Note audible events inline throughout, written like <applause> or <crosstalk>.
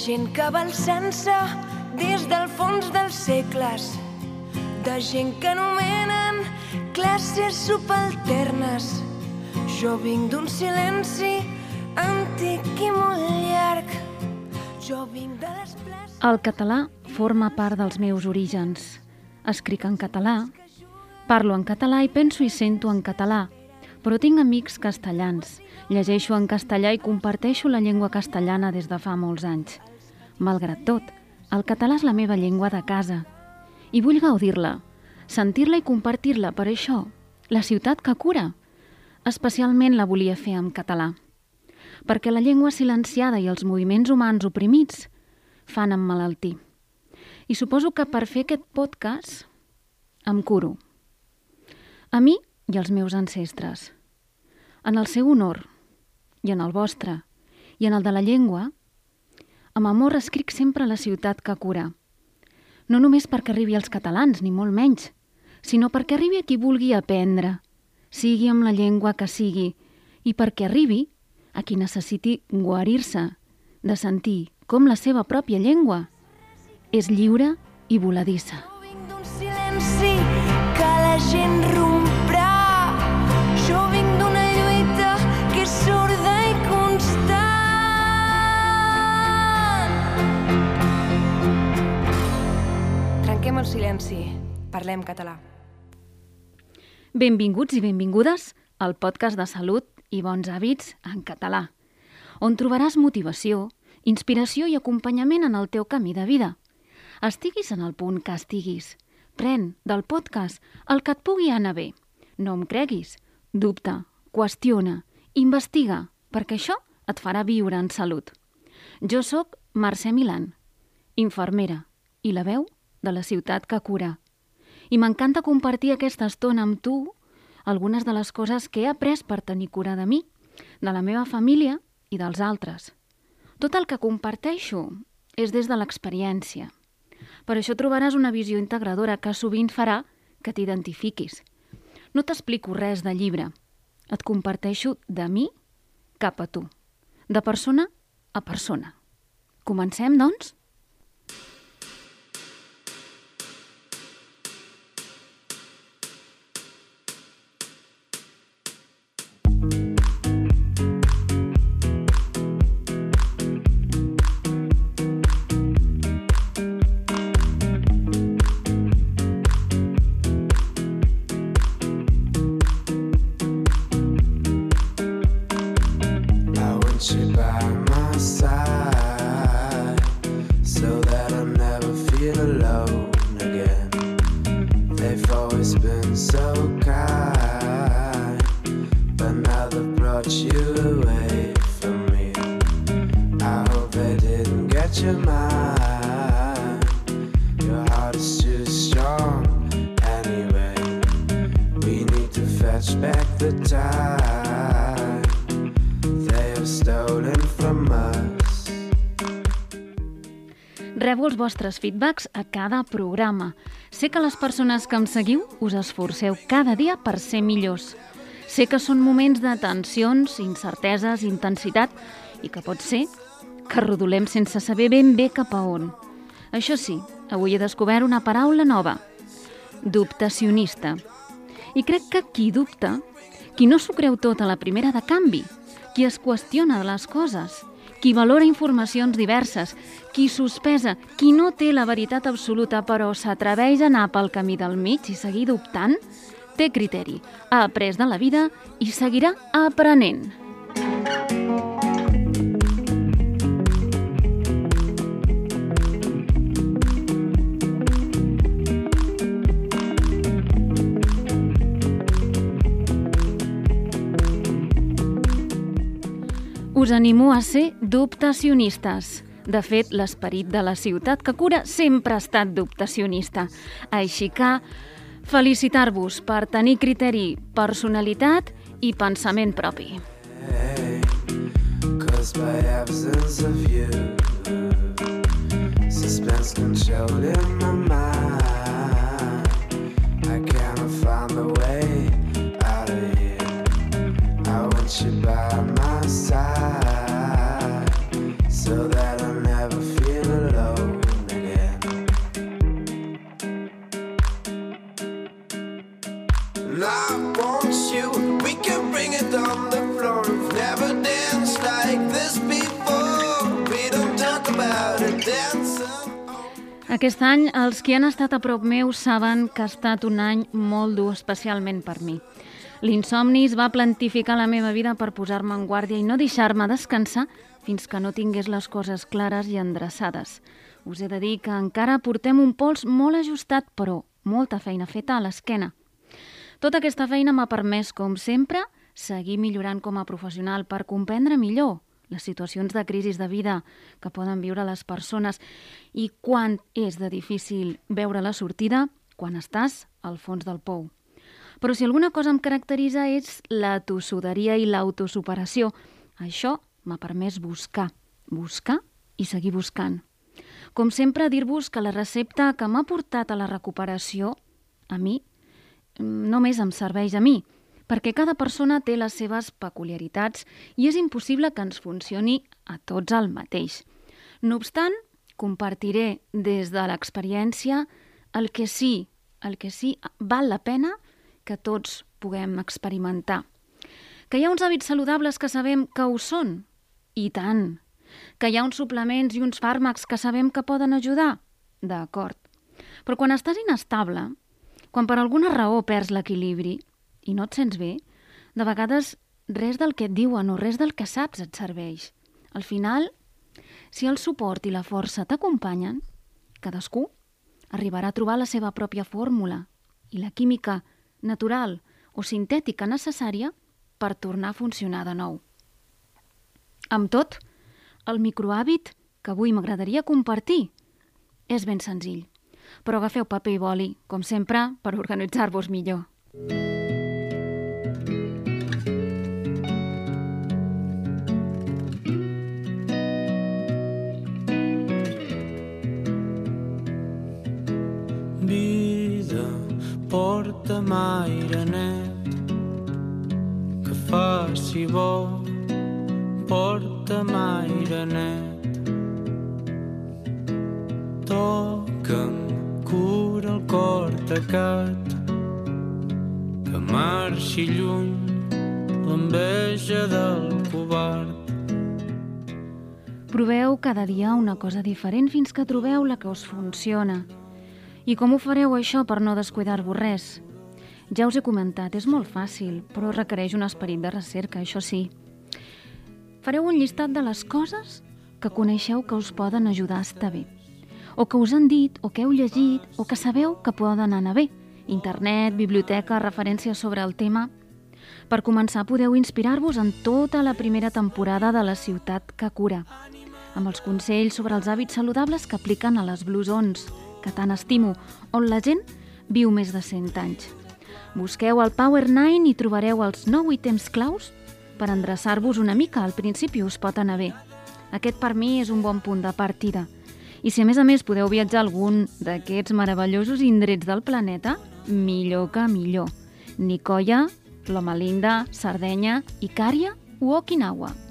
Gent que va al sense des del fons dels segles, de gent que anomenen classes subalternes. Jo vinc d'un silenci antic i molt llarg, jo vinc de les places... El català forma part dels meus orígens. Escric en català, parlo en català i penso i sento en català, però tinc amics castellans. Llegeixo en castellà i comparteixo la llengua castellana des de fa molts anys. Malgrat tot, el català és la meva llengua de casa. I vull gaudir-la, sentir-la i compartir-la. Per això, la ciutat que cura. Especialment la volia fer en català. Perquè la llengua silenciada i els moviments humans oprimits fan emmalaltir. I suposo que per fer aquest podcast em curo. A mi i els meus ancestres. En el seu honor, i en el vostre, i en el de la llengua, amb amor escric sempre la ciutat que cura. No només perquè arribi als catalans, ni molt menys, sinó perquè arribi a qui vulgui aprendre, sigui amb la llengua que sigui, i perquè arribi a qui necessiti guarir-se de sentir com la seva pròpia llengua és lliure i voladissa. Jo vinc d'un silenci que la gent Parlem català. Benvinguts i benvingudes al podcast de salut i bons hàbits en català, on trobaràs motivació, inspiració i acompanyament en el teu camí de vida. Estiguis en el punt que estiguis. Pren del podcast el que et pugui anar bé. No em creguis. Dubta, qüestiona, investiga, perquè això et farà viure en salut. Jo sóc Mercè Milan, infermera i la veu de la ciutat que cura. I m'encanta compartir aquesta estona amb tu algunes de les coses que he après per tenir cura de mi, de la meva família i dels altres. Tot el que comparteixo és des de l'experiència. Per això trobaràs una visió integradora que sovint farà que t'identifiquis. No t'explico res de llibre. Et comparteixo de mi cap a tu. De persona a persona. Comencem, doncs? Fetch back the time they have stolen from us. Rebo els vostres feedbacks a cada programa. Sé que les persones que em seguiu us esforceu cada dia per ser millors. Sé que són moments de tensions, incerteses, intensitat i que pot ser que rodolem sense saber ben bé cap a on. Això sí, avui he descobert una paraula nova. Dubtacionista. I crec que qui dubta, qui no s'ho creu tot a la primera de canvi, qui es qüestiona les coses, qui valora informacions diverses, qui sospesa, qui no té la veritat absoluta però s'atreveix a anar pel camí del mig i seguir dubtant, té criteri, ha après de la vida i seguirà aprenent. Us animo a ser dubtacionistes. De fet, l'esperit de la ciutat que cura sempre ha estat dubtacionista. Així que felicitar-vos per tenir criteri, personalitat i pensament propi. Cause by absence of you, my mind. I cannot find the way out of here. I want you by my Aquest any, els qui han estat a prop meu saben que ha estat un any molt dur, especialment per mi. L'insomni es va plantificar la meva vida per posar-me en guàrdia i no deixar-me descansar fins que no tingués les coses clares i endreçades. Us he de dir que encara portem un pols molt ajustat, però molta feina feta a l'esquena. Tota aquesta feina m'ha permès, com sempre, seguir millorant com a professional per comprendre millor les situacions de crisi de vida que poden viure les persones i quan és de difícil veure la sortida quan estàs al fons del pou. Però si alguna cosa em caracteritza és la tossuderia i l'autosuperació. Això m'ha permès buscar, buscar i seguir buscant. Com sempre, dir-vos que la recepta que m'ha portat a la recuperació, a mi, només em serveix a mi, perquè cada persona té les seves peculiaritats i és impossible que ens funcioni a tots el mateix. No obstant, compartiré des de l'experiència el que sí, el que sí val la pena que tots puguem experimentar. Que hi ha uns hàbits saludables que sabem que ho són? I tant. Que hi ha uns suplements i uns fàrmacs que sabem que poden ajudar? D'acord. Però quan estàs inestable, quan per alguna raó perds l'equilibri, i no et sents bé, de vegades res del que et diuen o res del que saps et serveix. Al final, si el suport i la força t'acompanyen, cadascú arribarà a trobar la seva pròpia fórmula i la química natural o sintètica necessària per tornar a funcionar de nou. Amb tot, el microhàbit que avui m'agradaria compartir és ben senzill, però agafeu paper i boli, com sempre, per organitzar-vos millor. Vida, porta'm aire net que faci bo, porta'm aire net. Toca'm, cura el cor tacat, que marxi lluny l'enveja del covard. Proveu cada dia una cosa diferent fins que trobeu la que us funciona. I com ho fareu això per no descuidar-vos res? Ja us he comentat, és molt fàcil, però requereix un esperit de recerca, això sí. Fareu un llistat de les coses que coneixeu que us poden ajudar a estar bé, o que us han dit, o que heu llegit, o que sabeu que poden anar bé. Internet, biblioteca, referències sobre el tema... Per començar, podeu inspirar-vos en tota la primera temporada de La ciutat que cura, amb els consells sobre els hàbits saludables que apliquen a les Blue Zones, que tant estimo, on la gent viu més de 100 anys. Busqueu el Power 9 i trobareu els 9 ítems claus per endreçar-vos una mica. Al principi us pot anar bé. Aquest per mi és un bon punt de partida. I si a més a més podeu viatjar a algun d'aquests meravellosos indrets del planeta, millor que millor. Nicoya, Loma Linda, Sardenya, Icària o Okinawa.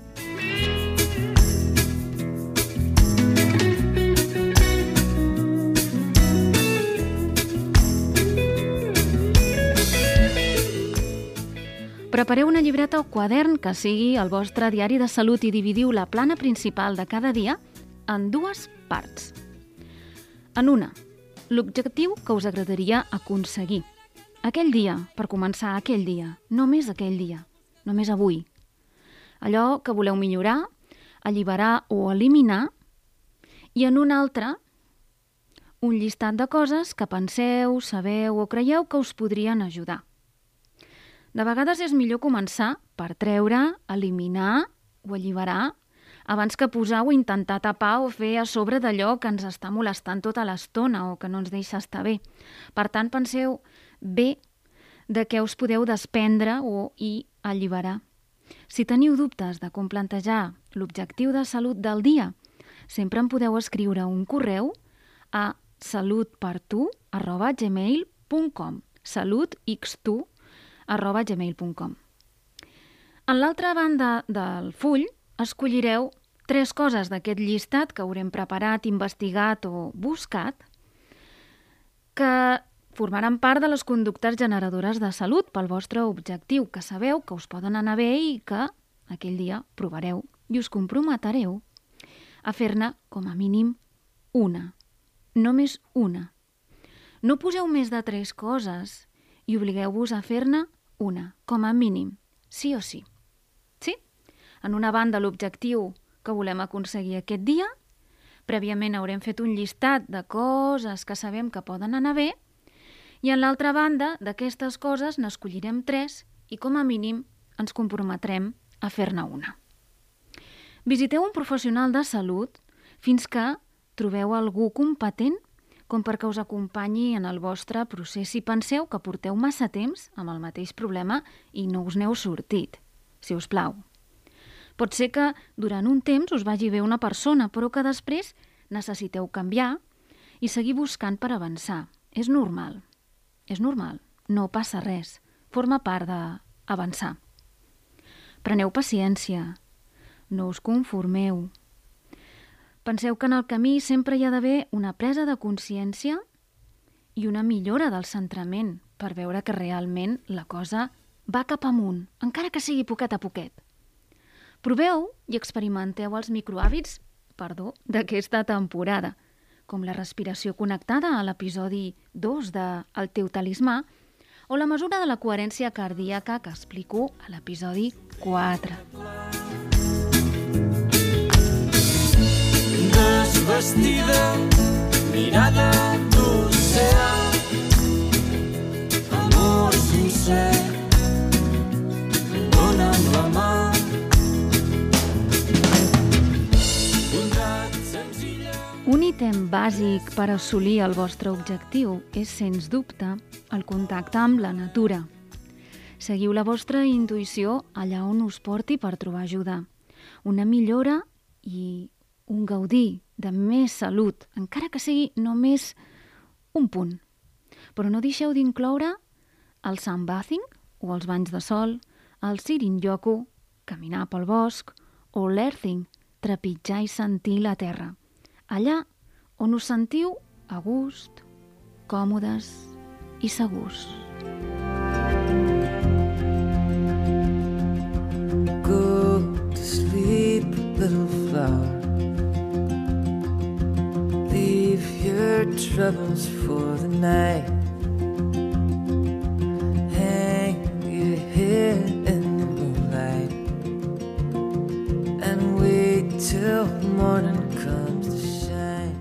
Prepareu una llibreta o quadern que sigui el vostre diari de salut i dividiu la plana principal de cada dia en dues parts. En una, l'objectiu que us agradaria aconseguir. Aquell dia, per començar aquell dia, només aquell dia, només avui. Allò que voleu millorar, alliberar o eliminar, i en un altre, un llistat de coses que penseu, sabeu o creieu que us podrien ajudar. De vegades és millor començar per treure, eliminar o alliberar abans que posar o intentar tapar o fer a sobre d'allò que ens està molestant tota l'estona o que no ens deixa estar bé. Per tant, penseu bé de què us podeu desprendre o i alliberar. Si teniu dubtes de com plantejar l'objectiu de salut del dia, sempre em podeu escriure un correu a salutpertu.gmail.com salutx2 gmail.com En l'altra banda del full escollireu tres coses d'aquest llistat que haurem preparat, investigat o buscat que formaran part de les conductes generadores de salut pel vostre objectiu, que sabeu que us poden anar bé i que aquell dia provareu i us comprometereu a fer-ne com a mínim una. Només una. No poseu més de tres coses i obligueu-vos a fer-ne una, com a mínim, sí o sí. Sí? En una banda, l'objectiu que volem aconseguir aquest dia, prèviament haurem fet un llistat de coses que sabem que poden anar bé, i en l'altra banda, d'aquestes coses n'escollirem tres i com a mínim ens comprometrem a fer-ne una. Visiteu un professional de salut fins que trobeu algú competent com perquè us acompanyi en el vostre procés si penseu que porteu massa temps amb el mateix problema i no us n'heu sortit, si us plau. Pot ser que durant un temps us vagi bé una persona, però que després necessiteu canviar i seguir buscant per avançar. És normal. És normal. No passa res. Forma part d'avançar. Preneu paciència. No us conformeu. Penseu que en el camí sempre hi ha d'haver una presa de consciència i una millora del centrament per veure que realment la cosa va cap amunt, encara que sigui poquet a poquet. Proveu i experimenteu els microhàbits perdó, d'aquesta temporada, com la respiració connectada a l'episodi 2 de El teu talismà o la mesura de la coherència cardíaca que explico a l'episodi 4. Desvestida, mirada d'oceà, amor sincer, dona'm la mà. Un ítem bàsic per assolir el vostre objectiu és, sens dubte, el contacte amb la natura. Seguiu la vostra intuïció allà on us porti per trobar ajuda. Una millora i un gaudir de més salut, encara que sigui només un punt. Però no deixeu d'incloure el sunbathing o els banys de sol, el sirin-yoku, caminar pel bosc, o l'earthing, trepitjar i sentir la terra. Allà on us sentiu a gust, còmodes i segurs. Go to sleep, little flower. Your troubles for the night. Hang your head in the moonlight and wait till morning comes to shine.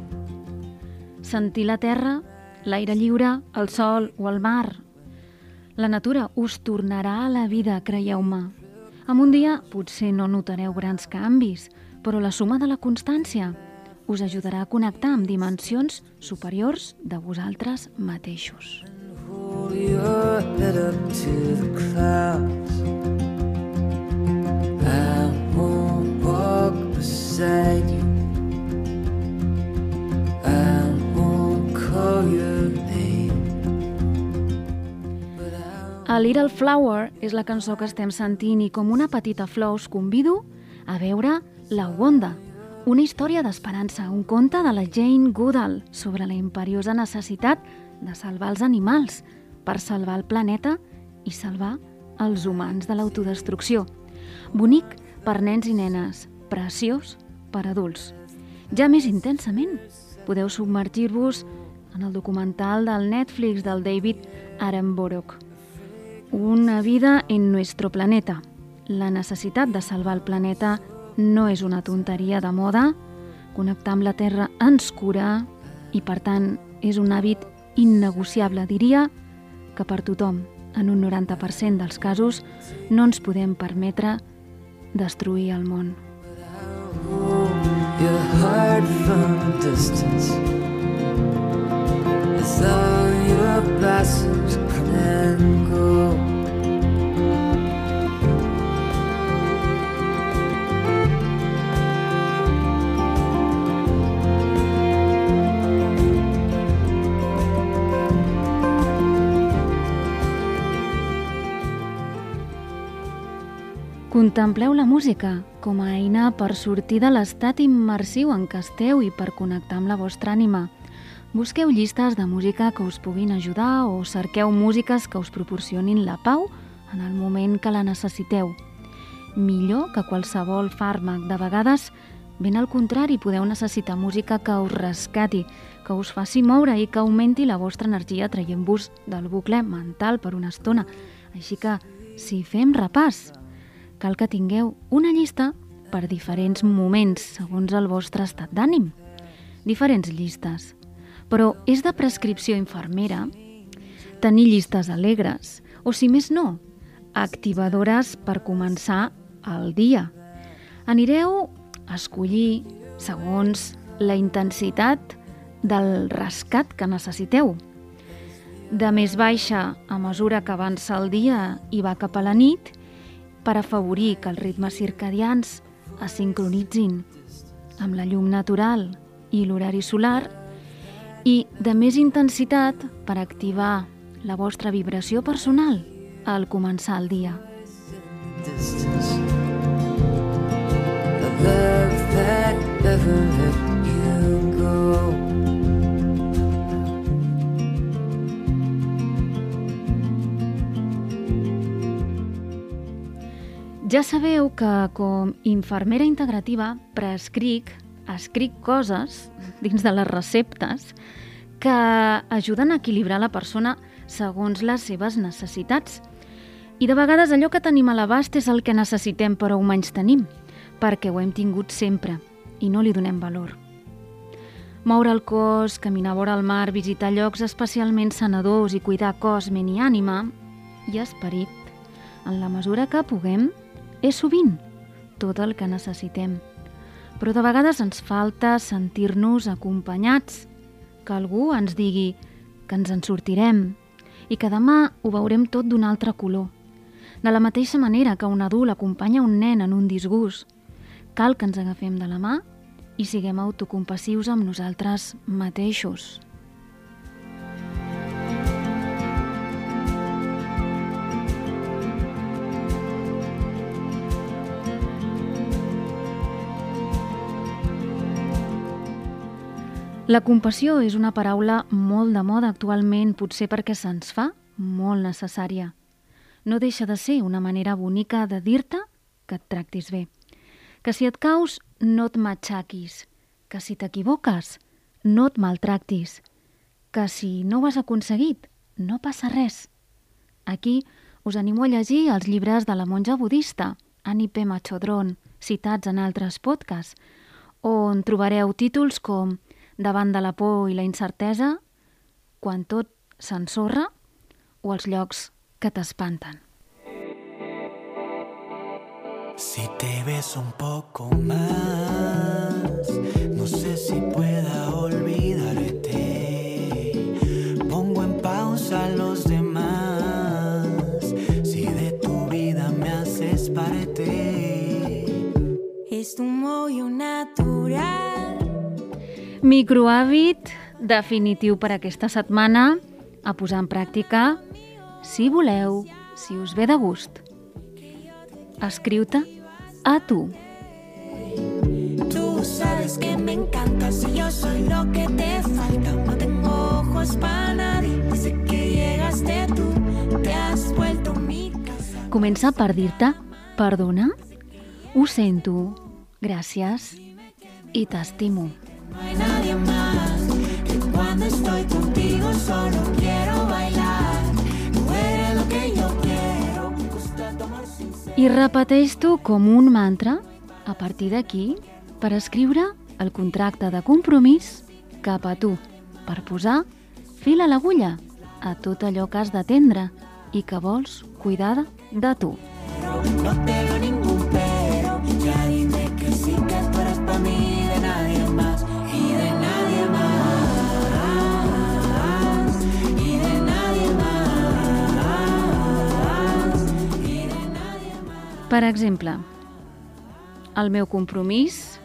Sentir la terra, l'aire lliure, el sol o el mar. La natura us tornarà a la vida, creieu-me. En un dia potser no notareu grans canvis, però la suma de la constància us ajudarà a connectar amb dimensions superiors de vosaltres mateixos. A Little Flower és la cançó que estem sentint i com una petita flor us convido a veure La Wanda, una història d'esperança, un conte de la Jane Goodall sobre la imperiosa necessitat de salvar els animals per salvar el planeta i salvar els humans de l'autodestrucció. Bonic per nens i nenes, preciós per adults. Ja més intensament, podeu submergir-vos en el documental del Netflix del David Attenborough. Una vida en nuestro planeta. La necessitat de salvar el planeta no és una tonteria de moda. Connectar amb la Terra ens cura i, per tant, és un hàbit innegociable. Diria que per tothom, en un 90% dels casos, no ens podem permetre destruir el món. your heart from a distance. Contempleu la música com a eina per sortir de l'estat immersiu en què esteu i per connectar amb la vostra ànima. Busqueu llistes de música que us puguin ajudar o cerqueu músiques que us proporcionin la pau en el moment que la necessiteu. Millor que qualsevol fàrmac. De vegades, ben al contrari, podeu necessitar música que us rescati, que us faci moure i que augmenti la vostra energia traient-vos del bucle mental per una estona. Així que, si fem repàs, cal que tingueu una llista per diferents moments, segons el vostre estat d'ànim. Diferents llistes. Però és de prescripció infermera tenir llistes alegres, o si més no, activadores per començar el dia. Anireu a escollir segons la intensitat del rescat que necessiteu. De més baixa a mesura que avança el dia i va cap a la nit, per afavorir que els ritmes circadians es sincronitzin amb la llum natural i l'horari solar i de més intensitat per activar la vostra vibració personal al començar el dia. distance. A love that never let Ja sabeu que com infermera integrativa prescric, escric coses <laughs> dins de les receptes que ajuden a equilibrar la persona segons les seves necessitats. I de vegades allò que tenim a l'abast és el que necessitem però ho menys tenim, perquè ho hem tingut sempre i no li donem valor. Moure el cos, caminar vora el mar, visitar llocs especialment sanadors i cuidar cos, ment i ànima i esperit, en la mesura que puguem, és sovint tot el que necessitem. Però de vegades ens falta sentir-nos acompanyats, que algú ens digui que ens en sortirem i que demà ho veurem tot d'un altre color. De la mateixa manera que un adult acompanya un nen en un disgust, cal que ens agafem de la mà i siguem autocompassius amb nosaltres mateixos. La compassió és una paraula molt de moda actualment, potser perquè se'ns fa molt necessària. No deixa de ser una manera bonica de dir-te que et tractis bé. Que si et caus, no et matxaquis. Que si t'equivoques, no et maltractis. Que si no ho has aconseguit, no passa res. Aquí us animo a llegir els llibres de la monja budista, Annie P. Machodron, citats en altres podcasts, on trobareu títols com Davant de la por i la incertesa, Quan tot s'ensorra o els llocs que t'espanten. Si te ves un poco más, no sé si pueda Microhàbit definitiu per aquesta setmana a posar en pràctica si voleu, si us ve de gust. Escriu-te a tu. Tú sabes que me encantas y yo soy lo que te falta. No tengo ojos para nadie. Desde que llegaste tú, te has vuelto mi casa. Comença per dir-te perdona, ho sento, gràcies i t'estimo. No hay nadie más que cuando estoy contigo solo quiero bailar. Tú eres lo que yo quiero. Me gusta tu. I com un mantra a partir d'aquí per escriure el contracte de compromís cap a tu, per posar fil a l'agulla a tot allò que has d'atendre i que vols cuidar de tu. No te Per exemple, el meu compromís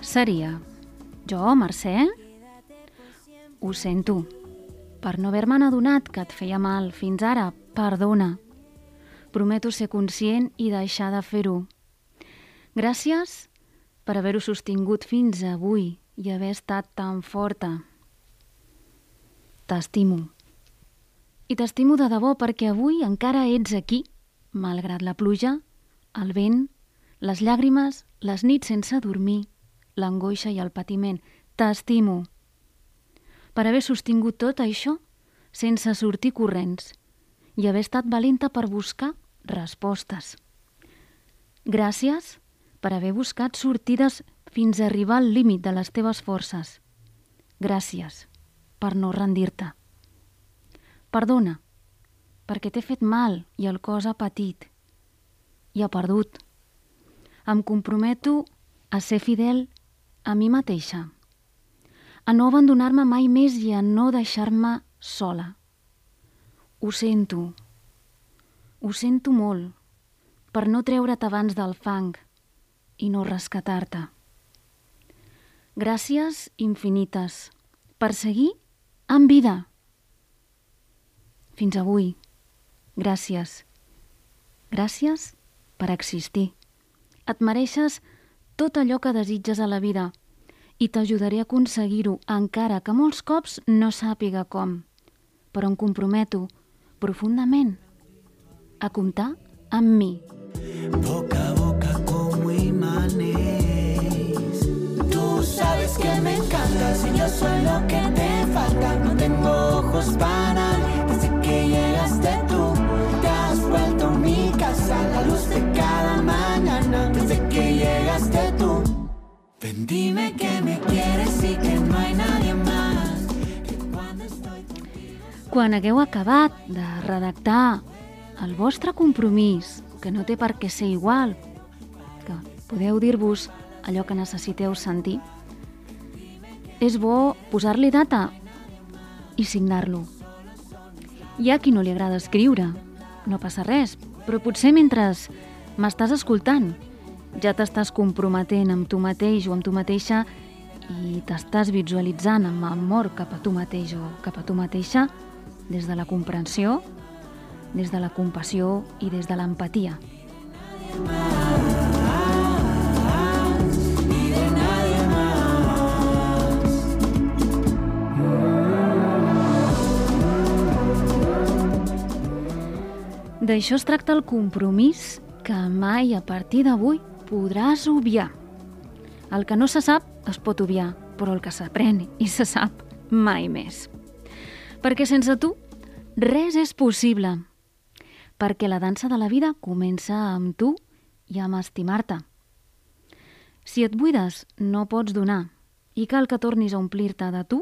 seria jo, Mercè, ho sento, per no haver-me adonat que et feia mal fins ara, perdona. Prometo ser conscient i deixar de fer-ho. Gràcies per haver-ho sostingut fins avui i haver estat tan forta. T'estimo. I t'estimo de debò perquè avui encara ets aquí, malgrat la pluja, el vent, les llàgrimes, les nits sense dormir, l'angoixa i el patiment. T'estimo. Per haver sostingut tot això sense sortir corrents i haver estat valenta per buscar respostes. Gràcies per haver buscat sortides fins a arribar al límit de les teves forces. Gràcies per no rendir-te. Perdona, perquè t'he fet mal i el cos ha patit i ha perdut. Em comprometo a ser fidel a mi mateixa, a no abandonar-me mai més i a no deixar-me sola. Ho sento, ho sento molt, per no treure't abans del fang i no rescatar-te. Gràcies infinites per seguir amb vida. Fins avui. Gràcies. Gràcies per existir. Et mereixes tot allò que desitges a la vida i t'ajudaré a aconseguir-ho, encara que molts cops no sàpiga com. Però em comprometo profundament a comptar amb mi. Boca a boca como imanes. Tú sabes que me encantas y yo soy lo que te falta. No tengo ojos para mi casa, la luz de cada mañana desde que llegaste tú. Ven, dime que me quieres y que no hay nadie más. Que cuando estoy Quan hagueu acabat de redactar el vostre compromís, que no té per què ser igual, que podeu dir-vos allò que necessiteu sentir, és bo posar-li data i signar-lo. Hi ha qui no li agrada escriure, no passa res, però potser mentre m'estàs escoltant ja t'estàs comprometent amb tu mateix o amb tu mateixa i t'estàs visualitzant amb amor cap a tu mateix o cap a tu mateixa des de la comprensió, des de la compassió i des de l'empatia. D'això es tracta el compromís que mai a partir d'avui podràs obviar. El que no se sap es pot obviar, però el que s'aprèn i se sap mai més. Perquè sense tu res és possible. Perquè la dansa de la vida comença amb tu i amb estimar-te. Si et buides, no pots donar i cal que tornis a omplir-te de tu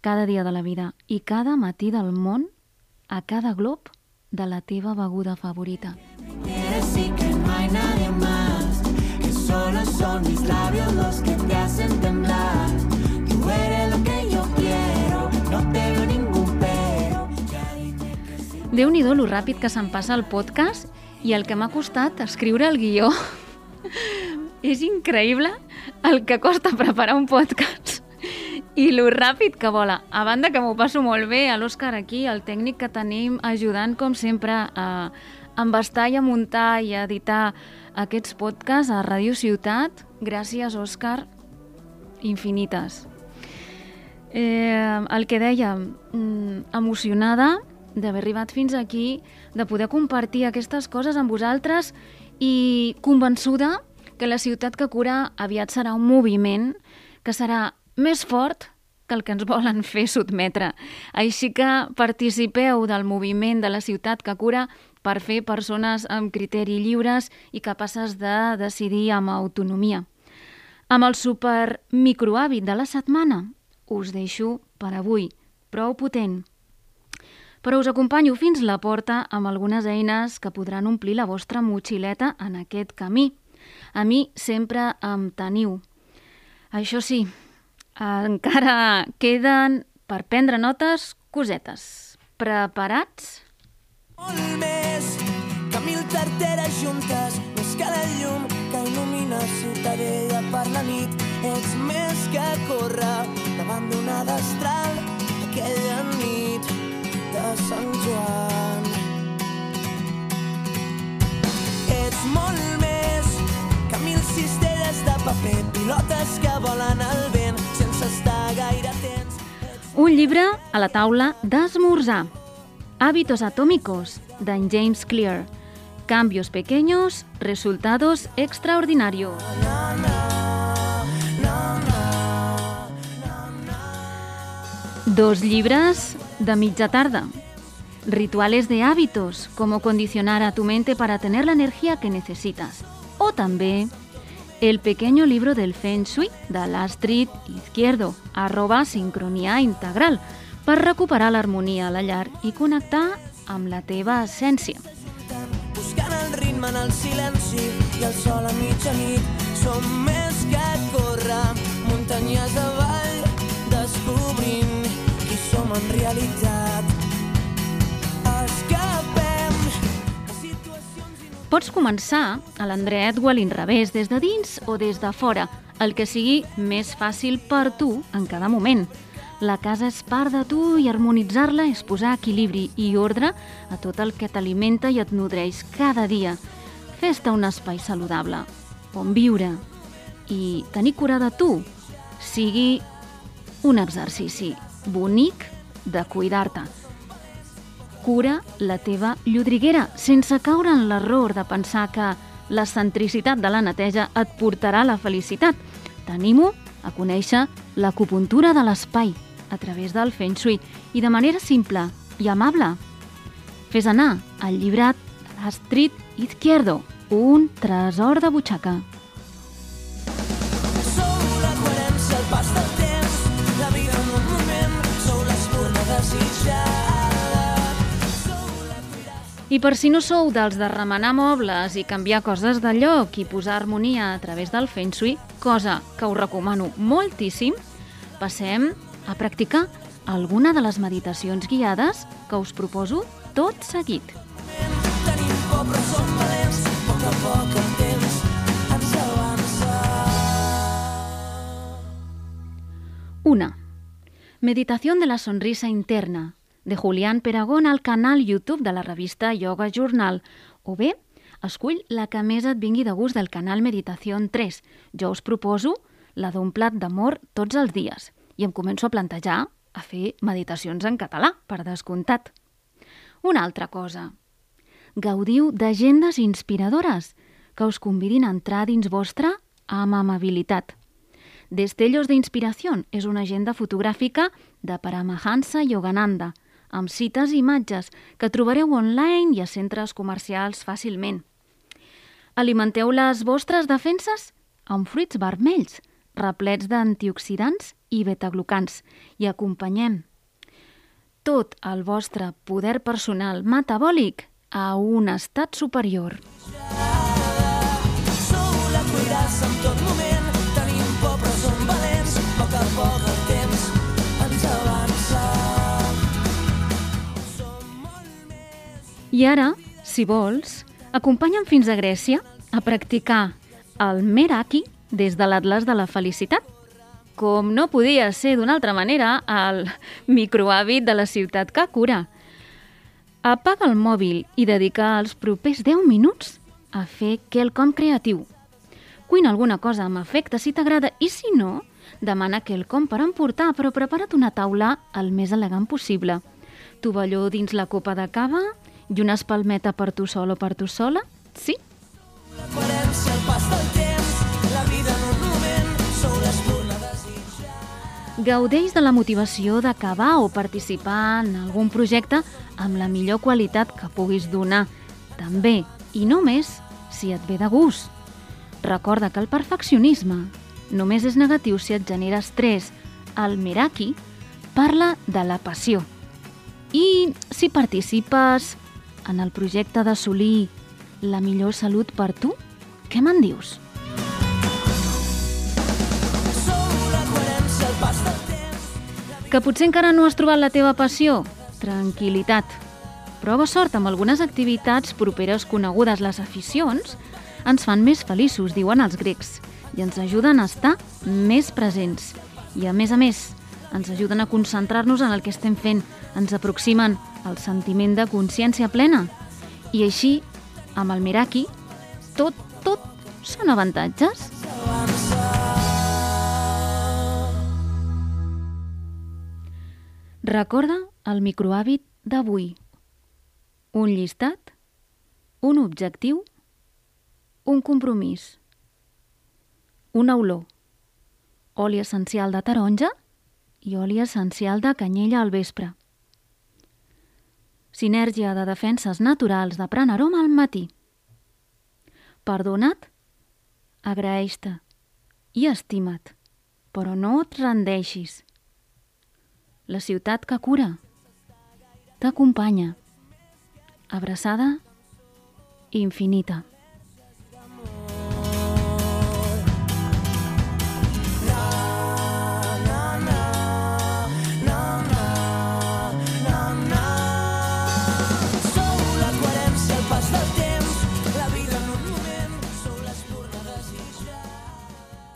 cada dia de la vida i cada matí del món a cada glob de la teva beguda favorita. solo son mis labios los que te hacen temblar. Tú eres lo que yo quiero, no te veo ningún pero. Déu-n'hi-do lo ràpid que se'n passa el podcast i el que m'ha costat escriure el guió. <laughs> És increïble el que costa preparar un podcast i lo ràpid que vola. A banda que m'ho passo molt bé, a l'Òscar aquí, el tècnic que tenim ajudant, com sempre, a embastar i a muntar i a editar aquests podcasts a Ràdio Ciutat. Gràcies, Òscar, infinites. Eh, el que deia, mm, emocionada d'haver arribat fins aquí, de poder compartir aquestes coses amb vosaltres i convençuda que la ciutat que cura aviat serà un moviment que serà més fort que el que ens volen fer sotmetre. Així que participeu del moviment de la ciutat que cura per fer persones amb criteri lliures i capaces de decidir amb autonomia. Amb el super microhàbit de la setmana us deixo per avui, prou potent. Però us acompanyo fins la porta amb algunes eines que podran omplir la vostra motxileta en aquest camí. A mi sempre em teniu. Això sí, encara queden per prendre notes cosetes. Preparats? Molt més que mil carteres juntes, més que la llum que il·lumina Ciutadella per la nit. Ets més que córrer davant d'una destral aquella nit de Sant Joan. Ets molt més que mil cistelles de paper, pilotes que volen al vent Un llibre a la taula d'esmorzar. Hábitos atómicos, d'en James Clear. Cambios pequeños, resultados extraordinarios. Dos llibres de mitja tarda. Rituales de hábitos, cómo condicionar a tu mente para tener la energía que necesitas. O també el pequeño libro del Feng Shui de l'Astrid Izquierdo, arroba sincronia integral, per recuperar l'harmonia a la llar i connectar amb la teva essència. buscant el ritme en el silenci i el sol a mitjanit. Som més que córrer muntanyes avall, descobrint qui som en realitat. Pots començar a l'endret o a l'inrevés, des de dins o des de fora, el que sigui més fàcil per tu en cada moment. La casa és part de tu i harmonitzar-la és posar equilibri i ordre a tot el que t'alimenta i et nodreix cada dia. Fes-te un espai saludable, on viure i tenir cura de tu sigui un exercici bonic de cuidar-te. Cura la teva llodriguera sense caure en l'error de pensar que la centricitat de la neteja et portarà la felicitat. T'animo a conèixer l'acupuntura de l'espai a través del Feng Shui i de manera simple i amable. Fes anar el llibrat de l'Astrid Izquierdo, un tresor de butxaca. I per si no sou dels de remenar mobles i canviar coses de lloc i posar harmonia a través del Feng Shui, cosa que us recomano moltíssim, passem a practicar alguna de les meditacions guiades que us proposo tot seguit. Tenim però som valents, a poc a poc el temps ens avança. 1. Meditación de la sonrisa interna, de Julián Peragón al canal YouTube de la revista Yoga Journal, o bé, escull la que més et vingui de gust del canal Meditació 3. Jo us proposo la d'un plat d'amor tots els dies i em començo a plantejar a fer meditacions en català, per descomptat. Una altra cosa. Gaudiu d'agendes inspiradores que us convidin a entrar dins vostre amb amabilitat. Destellos d'Inspiració és una agenda fotogràfica de Paramahansa Yogananda, amb cites i imatges que trobareu online i a centres comercials fàcilment. Alimenteu les vostres defenses amb fruits vermells, replets d'antioxidants i betaglucans, i acompanyem tot el vostre poder personal metabòlic a un estat superior. Sou la en tot moment, I ara, si vols, acompanya'm fins a Grècia a practicar el Meraki des de l'Atlas de la Felicitat. Com no podia ser d'una altra manera, el microhàbit de la ciutat que cura. Apaga el mòbil i dedica els propers 10 minuts a fer quelcom creatiu. Cuina alguna cosa amb afecte si t'agrada i si no, demana quelcom per emportar, però prepara't una taula el més elegant possible. Tovalló dins la copa de cava i una espalmeta per tu sol o per tu sola? Sí? Gaudeix de la motivació d'acabar o participar en algun projecte amb la millor qualitat que puguis donar. També, i només, si et ve de gust. Recorda que el perfeccionisme només és negatiu si et genera estrès. El Meraki parla de la passió. I si participes en el projecte d'assolir la millor salut per tu, què me'n dius? Que potser encara no has trobat la teva passió? Tranquilitat. Prova sort amb algunes activitats properes conegudes les aficions ens fan més feliços, diuen els grecs, i ens ajuden a estar més presents. I a més a més, ens ajuden a concentrar-nos en el que estem fent, ens aproximen al sentiment de consciència plena. I així, amb el Meraki, tot, tot són avantatges. Recorda el microhàbit d'avui. Un llistat, un objectiu, un compromís, una olor, oli essencial de taronja i oli essencial de canyella al vespre. Sinèrgia de defenses naturals de pran aroma al matí. Perdona't, agraeix-te i estima't, però no et rendeixis. La ciutat que cura t'acompanya. Abraçada infinita.